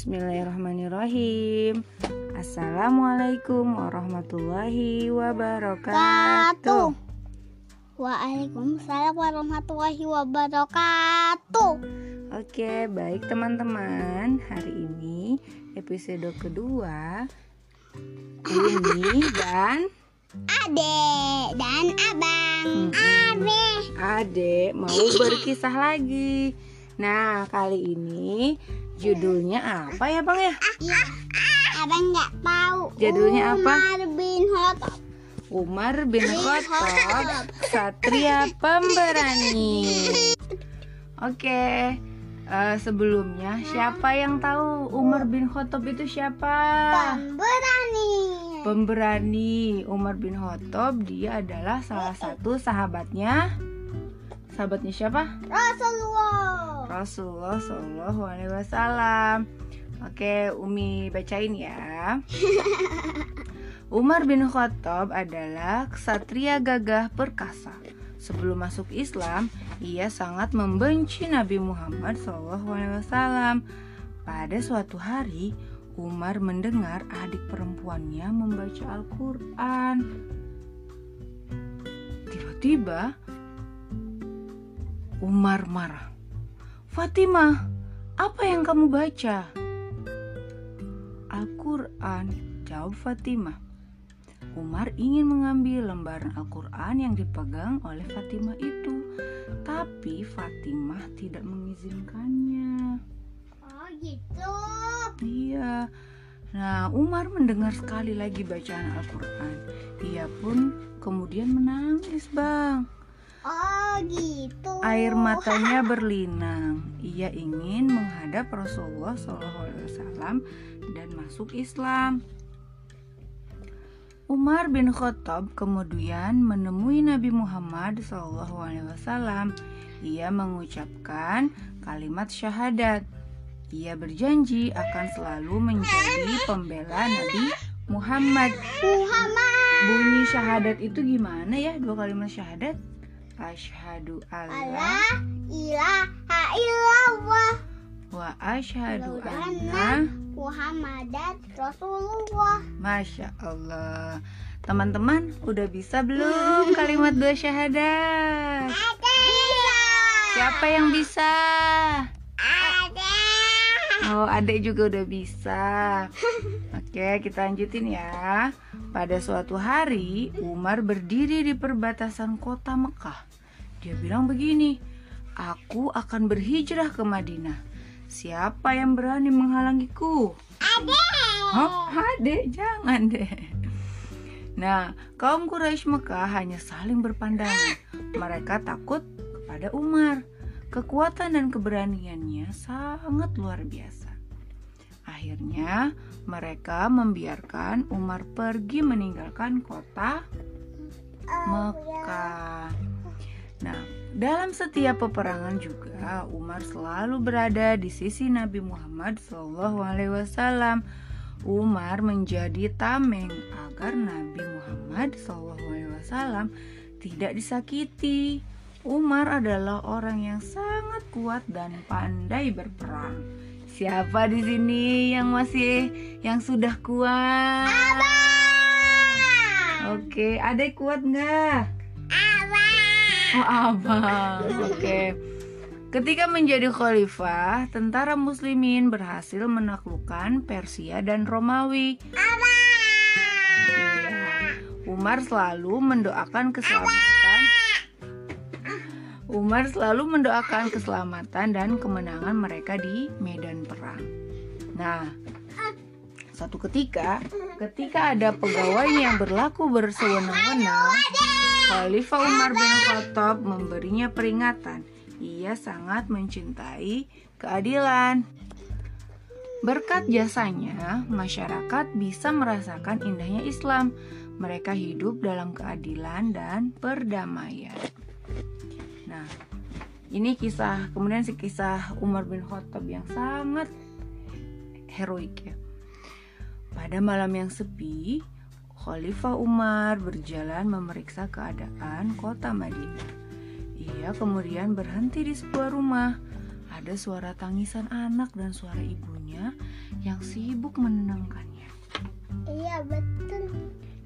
Bismillahirrahmanirrahim. Assalamualaikum warahmatullahi wabarakatuh. Waalaikumsalam warahmatullahi wabarakatuh. Oke baik teman-teman. Hari ini episode kedua Umi dan Ade dan abang. Ade Ade mau berkisah lagi. Nah kali ini judulnya apa ya bang ya? Abang nggak tahu? Judulnya apa? Umar bin Khattab. Umar bin Khattab. Satria Pemberani. Oke. Eh, Sebelumnya Siapa yang tahu Umar bin Khattab itu siapa? Pemberani. Pemberani Umar bin Khattab. Dia adalah salah satu sahabatnya Sahabatnya siapa? Rasulullah Rasulullah Shallallahu Alaihi Wasallam. Oke, Umi bacain ya. Umar bin Khattab adalah ksatria gagah perkasa. Sebelum masuk Islam, ia sangat membenci Nabi Muhammad SAW. Pada suatu hari, Umar mendengar adik perempuannya membaca Al-Quran. Tiba-tiba, Umar marah. Fatimah, apa yang kamu baca? Al-Quran, jawab Fatimah. Umar ingin mengambil lembaran Al-Quran yang dipegang oleh Fatimah itu, tapi Fatimah tidak mengizinkannya. Oh gitu Iya. Nah, Umar mendengar sekali lagi bacaan Al-Quran. Ia pun kemudian menangis, Bang. Oh gitu Air matanya berlinang. Ia ingin menghadap Rasulullah SAW dan masuk Islam. Umar bin Khattab kemudian menemui Nabi Muhammad SAW. Ia mengucapkan kalimat syahadat. Ia berjanji akan selalu menjadi pembela Nabi Muhammad. Muhammad Bunyi syahadat itu gimana ya? Dua kalimat syahadat. Asyhadu alla Allah ilaha illallah. Wa asyhadu Anna anna Muhammadan Rasulullah. Masya Allah. Teman-teman udah bisa belum kalimat dua syahadat? Ada. Siapa yang bisa? Ada. Oh adek juga udah bisa. Oke kita lanjutin ya Pada suatu hari Umar berdiri di perbatasan kota Mekah Dia bilang begini Aku akan berhijrah ke Madinah Siapa yang berani menghalangiku? Ada Oh, adek, jangan deh. Nah, kaum Quraisy Mekah hanya saling berpandangan. Mereka takut kepada Umar. Kekuatan dan keberaniannya sangat luar biasa. Akhirnya, mereka membiarkan Umar pergi meninggalkan kota Mekah. Nah, dalam setiap peperangan juga Umar selalu berada di sisi Nabi Muhammad SAW. Umar menjadi tameng agar Nabi Muhammad SAW tidak disakiti. Umar adalah orang yang sangat kuat dan pandai berperang. Siapa di sini yang masih yang sudah kuat? Oke, adek kuat nggak? Oh abang, oke. Ketika menjadi khalifah, tentara muslimin berhasil menaklukkan Persia dan Romawi. Iya. Umar selalu mendoakan keselamatan. Umar selalu mendoakan keselamatan dan kemenangan mereka di medan perang. Nah, satu ketika, ketika ada pegawai yang berlaku bersewenang-wenang, Khalifah Umar bin Khattab memberinya peringatan. Ia sangat mencintai keadilan. Berkat jasanya, masyarakat bisa merasakan indahnya Islam. Mereka hidup dalam keadilan dan perdamaian. Nah, ini kisah, kemudian si kisah Umar bin Khattab yang sangat heroik ya. Pada malam yang sepi, Khalifah Umar berjalan memeriksa keadaan kota Madinah. Ia kemudian berhenti di sebuah rumah. Ada suara tangisan anak dan suara ibunya yang sibuk menenangkannya. Iya betul.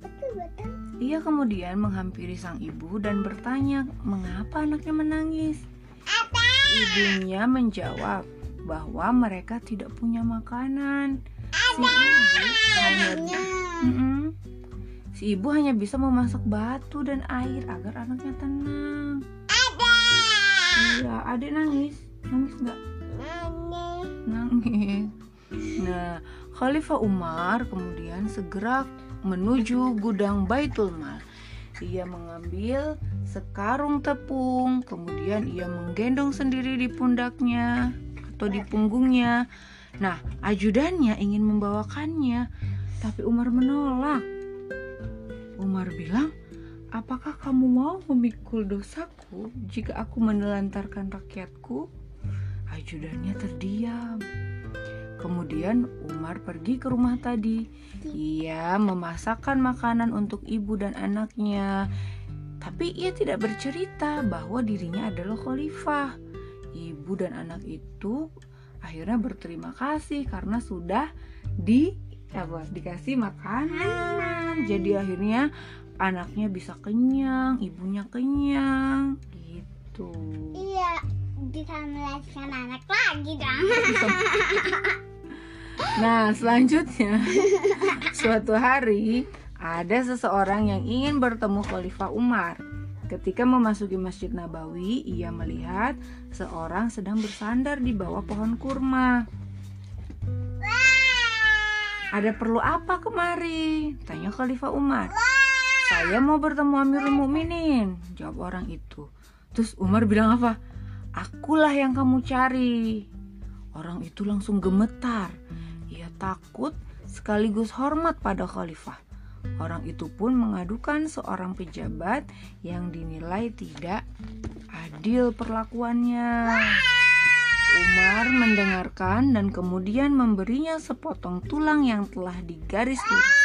Betul betul. Ia kemudian menghampiri sang ibu dan bertanya mengapa anaknya menangis. Ibunya menjawab bahwa mereka tidak punya makanan. Si ibu hanya si ibu hanya bisa memasak batu dan air agar anaknya tenang. Iya, adik nangis. Nangis nggak? Nangis. Nangis. Nah, Khalifah Umar kemudian segera menuju gudang Baitul Mal. Ia mengambil sekarung tepung, kemudian ia menggendong sendiri di pundaknya atau di punggungnya. Nah, ajudannya ingin membawakannya, tapi Umar menolak. Umar bilang, "Apakah kamu mau memikul dosaku jika aku menelantarkan rakyatku?" Ajudannya terdiam. Kemudian Umar pergi ke rumah tadi. Ia memasakkan makanan untuk ibu dan anaknya. Tapi ia tidak bercerita bahwa dirinya adalah khalifah. Ibu dan anak itu akhirnya berterima kasih karena sudah di apa dikasih makanan. Jadi akhirnya anaknya bisa kenyang, ibunya kenyang gitu. Iya. Bisa melahirkan anak lagi dong. Nah, selanjutnya suatu hari ada seseorang yang ingin bertemu Khalifah Umar. Ketika memasuki Masjid Nabawi, ia melihat seorang sedang bersandar di bawah pohon kurma. Ada perlu apa kemari? Tanya Khalifah Umar. Saya mau bertemu Amirul Mukminin, jawab orang itu. Terus Umar bilang apa? Akulah yang kamu cari. Orang itu langsung gemetar. Takut sekaligus hormat pada khalifah. Orang itu pun mengadukan seorang pejabat yang dinilai tidak adil perlakuannya. Umar mendengarkan dan kemudian memberinya sepotong tulang yang telah digaris lurus.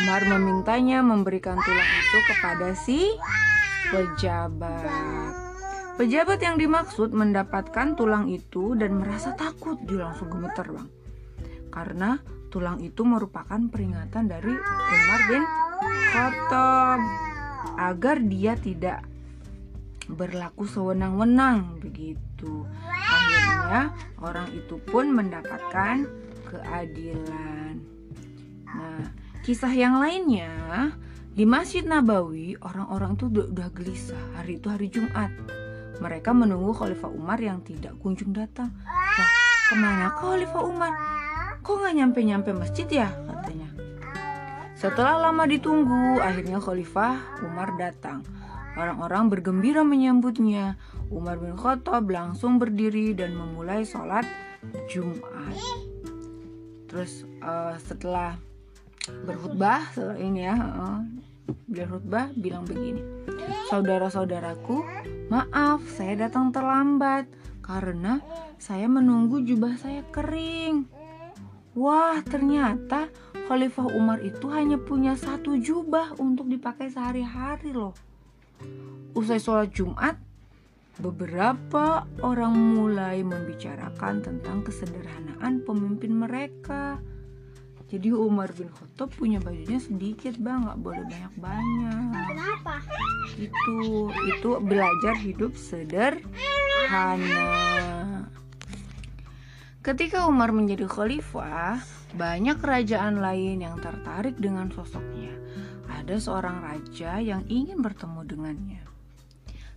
Umar memintanya memberikan tulang itu kepada si pejabat. Pejabat yang dimaksud mendapatkan tulang itu dan merasa takut, dia langsung gemeter bang. Karena tulang itu merupakan peringatan dari Umar bin Khattab agar dia tidak berlaku sewenang-wenang begitu. Akhirnya orang itu pun mendapatkan keadilan. Nah, kisah yang lainnya di Masjid Nabawi orang-orang itu udah, gelisah. Hari itu hari Jumat. Mereka menunggu Khalifah Umar yang tidak kunjung datang. Wah, ke mana Khalifah Umar? Kok nggak nyampe-nyampe masjid ya? Katanya. Setelah lama ditunggu, akhirnya Khalifah Umar datang. Orang-orang bergembira menyambutnya. Umar bin Khattab langsung berdiri dan memulai sholat Jumat. Terus eh, setelah berkhutbah, setelah ini ya, uh, berkhutbah bilang begini. Saudara-saudaraku, maaf saya datang terlambat karena saya menunggu jubah saya kering. Wah, ternyata Khalifah Umar itu hanya punya satu jubah untuk dipakai sehari-hari loh. Usai sholat Jumat, beberapa orang mulai membicarakan tentang kesederhanaan pemimpin mereka. Jadi Umar bin Khattab punya bajunya sedikit bang, nggak boleh banyak-banyak. Kenapa? Itu itu belajar hidup sederhana. Ketika Umar menjadi khalifah, banyak kerajaan lain yang tertarik dengan sosoknya. Ada seorang raja yang ingin bertemu dengannya.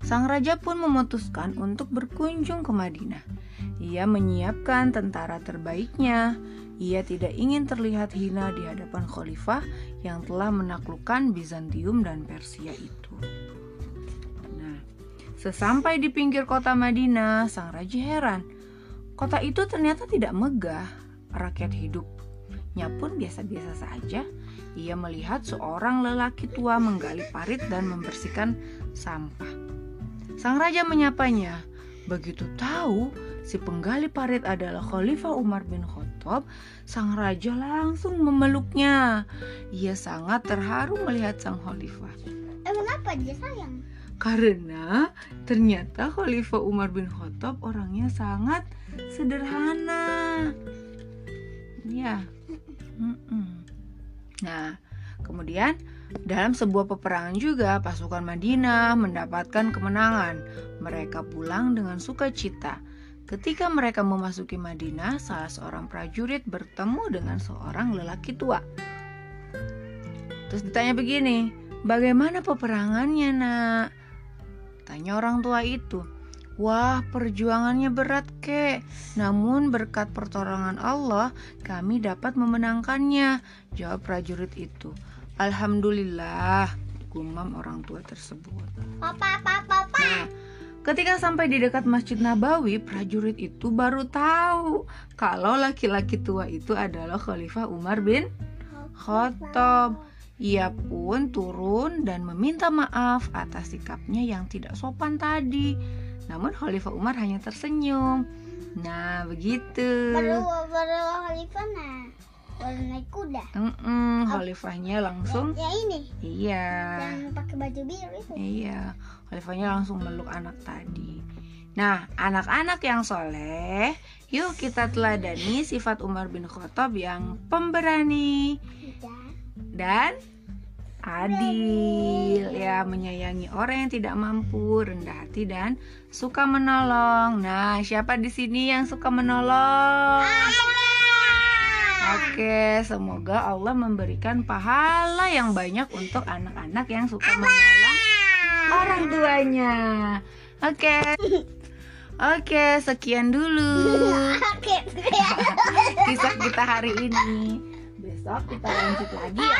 Sang raja pun memutuskan untuk berkunjung ke Madinah. Ia menyiapkan tentara terbaiknya. Ia tidak ingin terlihat hina di hadapan khalifah yang telah menaklukkan Bizantium dan Persia itu. Nah, sesampai di pinggir kota Madinah, sang raja heran. Kota itu ternyata tidak megah. Rakyat hidupnya pun biasa-biasa saja. Ia melihat seorang lelaki tua menggali parit dan membersihkan sampah. Sang raja menyapanya. Begitu tahu si penggali parit adalah Khalifah Umar bin Khattab, sang raja langsung memeluknya. Ia sangat terharu melihat sang khalifah. Eh, kenapa dia sayang? Karena ternyata Khalifah Umar bin Khattab orangnya sangat sederhana. Ya. Nah, kemudian dalam sebuah peperangan juga pasukan Madinah mendapatkan kemenangan. Mereka pulang dengan sukacita. Ketika mereka memasuki Madinah, salah seorang prajurit bertemu dengan seorang lelaki tua. Terus ditanya begini, bagaimana peperangannya nak? Tanya orang tua itu. Wah, perjuangannya berat, kek. Namun berkat pertolongan Allah, kami dapat memenangkannya. Jawab prajurit itu. Alhamdulillah, gumam orang tua tersebut. Papa, papa, papa. Nah, ketika sampai di dekat Masjid Nabawi, prajurit itu baru tahu kalau laki-laki tua itu adalah Khalifah Umar bin Khattab. Ia pun turun dan meminta maaf atas sikapnya yang tidak sopan tadi. Namun Khalifah Umar hanya tersenyum. Nah, begitu. Baru baru Khalifah nah. Baru naik kuda. Mm-mm, Khalifahnya langsung Ya ini. iya. Yang pakai baju biru itu. Iya, Khalifahnya langsung meluk anak tadi. Nah, anak-anak yang soleh, yuk kita teladani sifat Umar bin Khattab yang pemberani dan adil, ya menyayangi orang yang tidak mampu, rendah hati dan suka menolong. Nah, siapa di sini yang suka menolong? Oke, semoga Allah memberikan pahala yang banyak untuk anak-anak yang suka menolong orang tuanya. Oke. Oke, sekian dulu kisah kita hari ini. Besok kita lanjut lagi ya.